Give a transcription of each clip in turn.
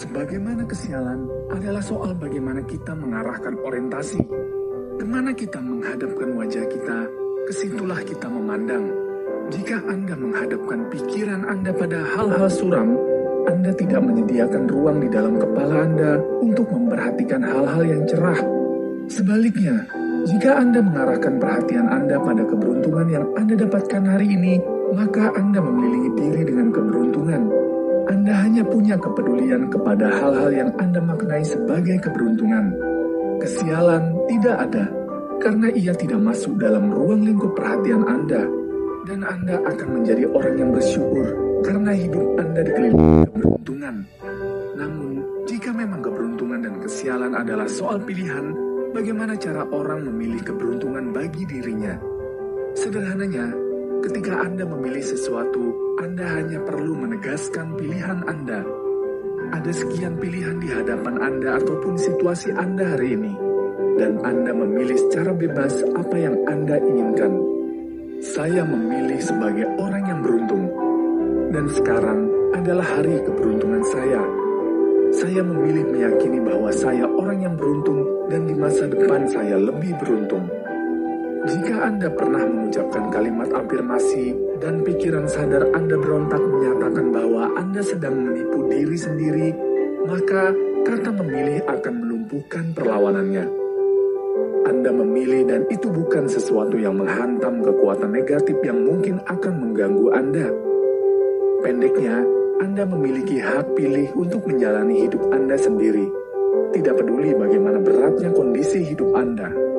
sebagaimana kesialan adalah soal bagaimana kita mengarahkan orientasi. Ke mana kita menghadapkan wajah kita, ke situlah kita memandang. Jika Anda menghadapkan pikiran Anda pada hal-hal suram, Anda tidak menyediakan ruang di dalam kepala Anda untuk memperhatikan hal-hal yang cerah. Sebaliknya, jika Anda mengarahkan perhatian Anda pada keberuntungan yang Anda dapatkan hari ini, maka Anda mengelilingi diri dengan keberuntungan. Anda hanya punya kepedulian kepada hal-hal yang Anda maknai sebagai keberuntungan. Kesialan tidak ada, karena ia tidak masuk dalam ruang lingkup perhatian Anda. Dan Anda akan menjadi orang yang bersyukur karena hidup Anda dikelilingi keberuntungan. Namun, jika memang keberuntungan dan kesialan adalah soal pilihan, bagaimana cara orang memilih keberuntungan bagi dirinya? Sederhananya, ketika Anda memilih sesuatu, Anda hanya perlu menegaskan pilihan Anda. Ada sekian pilihan di hadapan Anda ataupun situasi Anda hari ini, dan Anda memilih secara bebas apa yang Anda inginkan. Saya memilih sebagai orang yang beruntung, dan sekarang adalah hari keberuntungan saya. Saya memilih meyakini bahwa saya orang yang beruntung dan di masa depan saya lebih beruntung. Jika Anda pernah mengucapkan kalimat afirmasi dan pikiran sadar Anda berontak menyatakan bahwa Anda sedang menipu diri sendiri, maka kata memilih akan melumpuhkan perlawanannya. Anda memilih dan itu bukan sesuatu yang menghantam kekuatan negatif yang mungkin akan mengganggu Anda. Pendeknya, Anda memiliki hak pilih untuk menjalani hidup Anda sendiri. Tidak peduli bagaimana beratnya kondisi hidup Anda.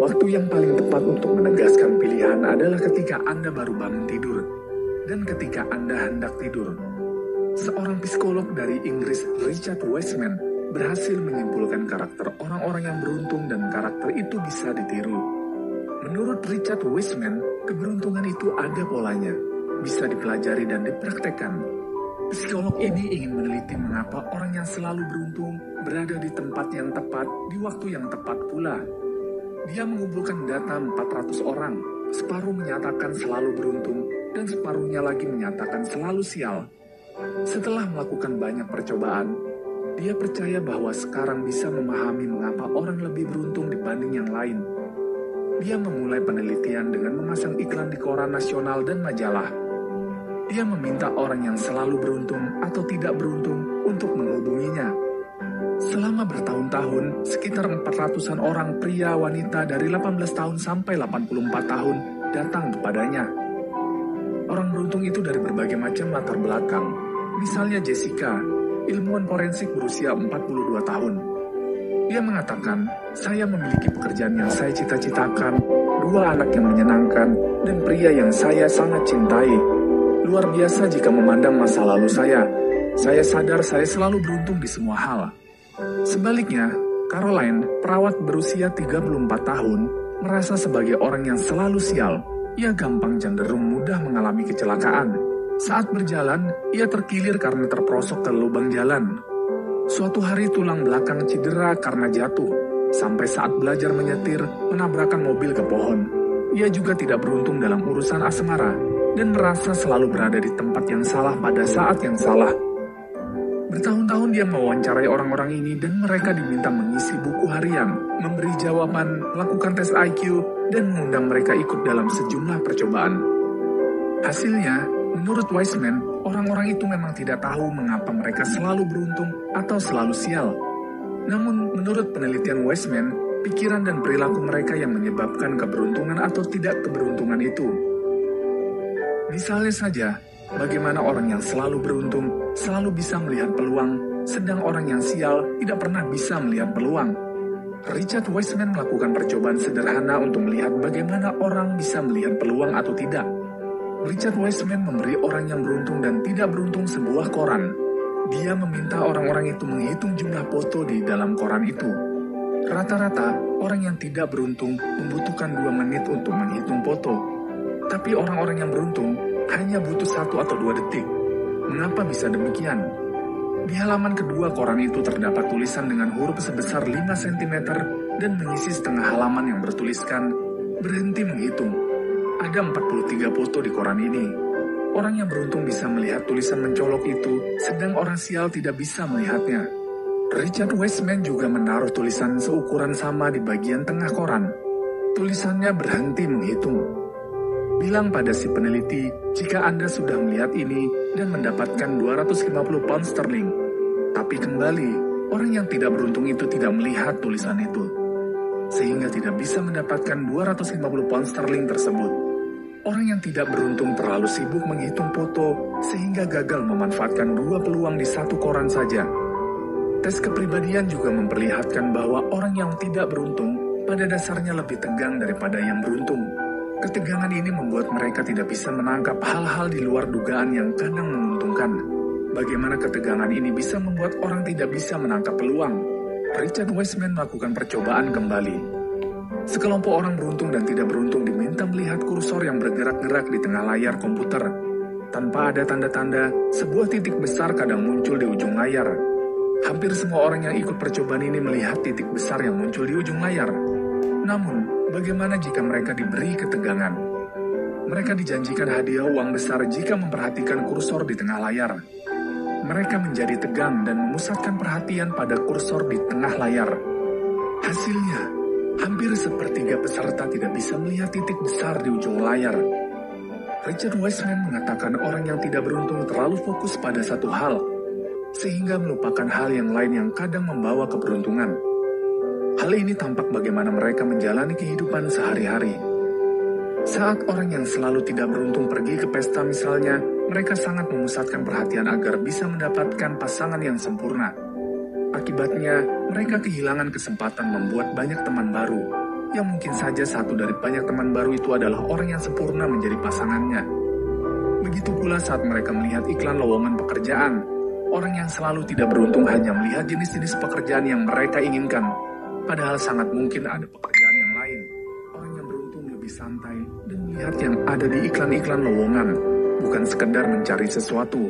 Waktu yang paling tepat untuk menegaskan pilihan adalah ketika Anda baru bangun tidur dan ketika Anda hendak tidur. Seorang psikolog dari Inggris, Richard Wiseman, berhasil menyimpulkan karakter orang-orang yang beruntung dan karakter itu bisa ditiru. Menurut Richard Wiseman, keberuntungan itu ada polanya, bisa dipelajari dan dipraktekkan. Psikolog ini ingin meneliti mengapa orang yang selalu beruntung berada di tempat yang tepat di waktu yang tepat pula. Dia mengumpulkan data 400 orang, separuh menyatakan selalu beruntung dan separuhnya lagi menyatakan selalu sial. Setelah melakukan banyak percobaan, dia percaya bahwa sekarang bisa memahami mengapa orang lebih beruntung dibanding yang lain. Dia memulai penelitian dengan memasang iklan di koran nasional dan majalah. Dia meminta orang yang selalu beruntung atau tidak beruntung untuk menghubunginya. Selama bertahun-tahun, sekitar 400-an orang pria wanita dari 18 tahun sampai 84 tahun datang kepadanya. Orang beruntung itu dari berbagai macam latar belakang. Misalnya Jessica, ilmuwan forensik berusia 42 tahun. Dia mengatakan, saya memiliki pekerjaan yang saya cita-citakan, dua anak yang menyenangkan, dan pria yang saya sangat cintai. Luar biasa jika memandang masa lalu saya. Saya sadar saya selalu beruntung di semua hal. Sebaliknya, Caroline, perawat berusia 34 tahun, merasa sebagai orang yang selalu sial. Ia gampang cenderung mudah mengalami kecelakaan. Saat berjalan, ia terkilir karena terperosok ke lubang jalan. Suatu hari tulang belakang cedera karena jatuh. Sampai saat belajar menyetir, menabrakan mobil ke pohon. Ia juga tidak beruntung dalam urusan asmara dan merasa selalu berada di tempat yang salah pada saat yang salah. Bertahun-tahun dia mewawancarai orang-orang ini dan mereka diminta mengisi buku harian, memberi jawaban, melakukan tes IQ, dan mengundang mereka ikut dalam sejumlah percobaan. Hasilnya, menurut Wiseman, orang-orang itu memang tidak tahu mengapa mereka selalu beruntung atau selalu sial. Namun, menurut penelitian Wiseman, pikiran dan perilaku mereka yang menyebabkan keberuntungan atau tidak keberuntungan itu. Misalnya saja, bagaimana orang yang selalu beruntung selalu bisa melihat peluang, sedang orang yang sial tidak pernah bisa melihat peluang. Richard Wiseman melakukan percobaan sederhana untuk melihat bagaimana orang bisa melihat peluang atau tidak. Richard Wiseman memberi orang yang beruntung dan tidak beruntung sebuah koran. Dia meminta orang-orang itu menghitung jumlah foto di dalam koran itu. Rata-rata, orang yang tidak beruntung membutuhkan dua menit untuk menghitung foto. Tapi orang-orang yang beruntung hanya butuh satu atau dua detik. Mengapa bisa demikian? Di halaman kedua koran itu terdapat tulisan dengan huruf sebesar 5 cm dan mengisi setengah halaman yang bertuliskan berhenti menghitung. Ada 43 foto di koran ini. Orang yang beruntung bisa melihat tulisan mencolok itu, sedang orang sial tidak bisa melihatnya. Richard Westman juga menaruh tulisan seukuran sama di bagian tengah koran. Tulisannya berhenti menghitung. Bilang pada si peneliti jika Anda sudah melihat ini dan mendapatkan 250 pound sterling. Tapi kembali, orang yang tidak beruntung itu tidak melihat tulisan itu. Sehingga tidak bisa mendapatkan 250 pound sterling tersebut. Orang yang tidak beruntung terlalu sibuk menghitung foto sehingga gagal memanfaatkan dua peluang di satu koran saja Tes kepribadian juga memperlihatkan bahwa orang yang tidak beruntung pada dasarnya lebih tegang daripada yang beruntung. Ketegangan ini membuat mereka tidak bisa menangkap hal-hal di luar dugaan yang kadang menguntungkan. Bagaimana ketegangan ini bisa membuat orang tidak bisa menangkap peluang? Richard Wiseman melakukan percobaan kembali. Sekelompok orang beruntung dan tidak beruntung diminta melihat kursor yang bergerak-gerak di tengah layar komputer. Tanpa ada tanda-tanda, sebuah titik besar kadang muncul di ujung layar, Hampir semua orang yang ikut percobaan ini melihat titik besar yang muncul di ujung layar. Namun, bagaimana jika mereka diberi ketegangan? Mereka dijanjikan hadiah uang besar jika memperhatikan kursor di tengah layar. Mereka menjadi tegang dan memusatkan perhatian pada kursor di tengah layar. Hasilnya, hampir sepertiga peserta tidak bisa melihat titik besar di ujung layar. Richard Wiseman mengatakan orang yang tidak beruntung terlalu fokus pada satu hal, sehingga melupakan hal yang lain yang kadang membawa keberuntungan. Hal ini tampak bagaimana mereka menjalani kehidupan sehari-hari. Saat orang yang selalu tidak beruntung pergi ke pesta misalnya, mereka sangat memusatkan perhatian agar bisa mendapatkan pasangan yang sempurna. Akibatnya, mereka kehilangan kesempatan membuat banyak teman baru, yang mungkin saja satu dari banyak teman baru itu adalah orang yang sempurna menjadi pasangannya. Begitu pula saat mereka melihat iklan lowongan pekerjaan, Orang yang selalu tidak beruntung hanya melihat jenis-jenis pekerjaan yang mereka inginkan, padahal sangat mungkin ada pekerjaan yang lain. Orang yang beruntung lebih santai dan melihat yang ada di iklan-iklan lowongan, bukan sekedar mencari sesuatu.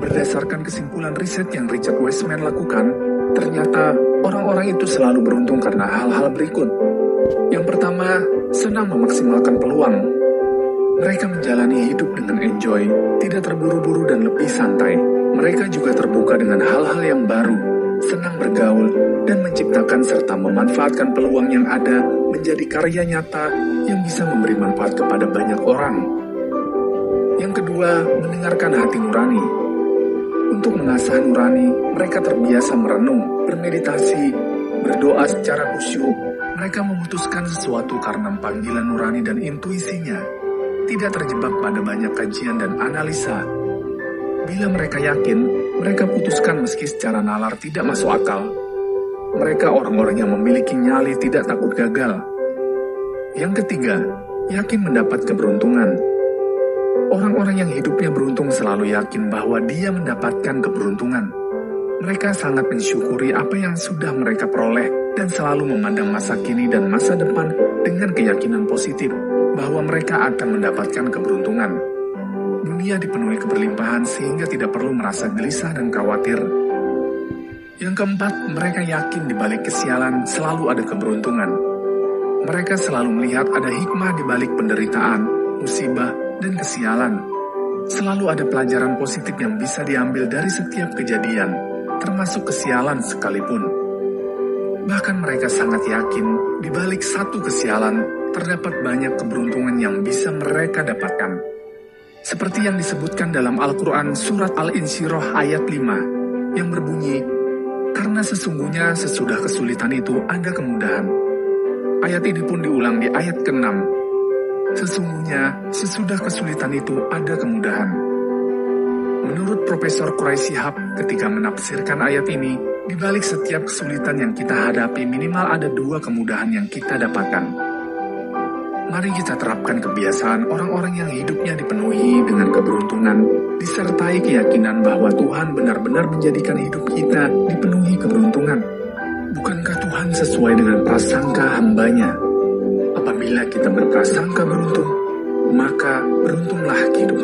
Berdasarkan kesimpulan riset yang Richard Westman lakukan, ternyata orang-orang itu selalu beruntung karena hal-hal berikut. Yang pertama, senang memaksimalkan peluang. Mereka menjalani hidup dengan enjoy, tidak terburu-buru dan lebih santai. Mereka juga terbuka dengan hal-hal yang baru, senang bergaul, dan menciptakan serta memanfaatkan peluang yang ada menjadi karya nyata yang bisa memberi manfaat kepada banyak orang. Yang kedua, mendengarkan hati nurani. Untuk mengasah nurani, mereka terbiasa merenung, bermeditasi, berdoa secara khusyuk. Mereka memutuskan sesuatu karena panggilan nurani dan intuisinya, tidak terjebak pada banyak kajian dan analisa, Bila mereka yakin, mereka putuskan meski secara nalar tidak masuk akal. Mereka orang-orang yang memiliki nyali tidak takut gagal. Yang ketiga, yakin mendapat keberuntungan. Orang-orang yang hidupnya beruntung selalu yakin bahwa dia mendapatkan keberuntungan. Mereka sangat mensyukuri apa yang sudah mereka peroleh dan selalu memandang masa kini dan masa depan dengan keyakinan positif bahwa mereka akan mendapatkan keberuntungan dunia dipenuhi keberlimpahan sehingga tidak perlu merasa gelisah dan khawatir. Yang keempat, mereka yakin di balik kesialan selalu ada keberuntungan. Mereka selalu melihat ada hikmah di balik penderitaan, musibah, dan kesialan. Selalu ada pelajaran positif yang bisa diambil dari setiap kejadian, termasuk kesialan sekalipun. Bahkan mereka sangat yakin di balik satu kesialan terdapat banyak keberuntungan yang bisa mereka dapatkan. Seperti yang disebutkan dalam Al-Quran Surat Al-Insyirah ayat 5 yang berbunyi, Karena sesungguhnya sesudah kesulitan itu ada kemudahan. Ayat ini pun diulang di ayat ke-6. Sesungguhnya sesudah kesulitan itu ada kemudahan. Menurut Profesor Quraisy Hab ketika menafsirkan ayat ini, di balik setiap kesulitan yang kita hadapi minimal ada dua kemudahan yang kita dapatkan. Mari kita terapkan kebiasaan orang-orang yang hidupnya dipenuhi dengan keberuntungan, disertai keyakinan bahwa Tuhan benar-benar menjadikan hidup kita dipenuhi keberuntungan. Bukankah Tuhan sesuai dengan prasangka hambanya? Apabila kita berprasangka beruntung, maka beruntunglah kita.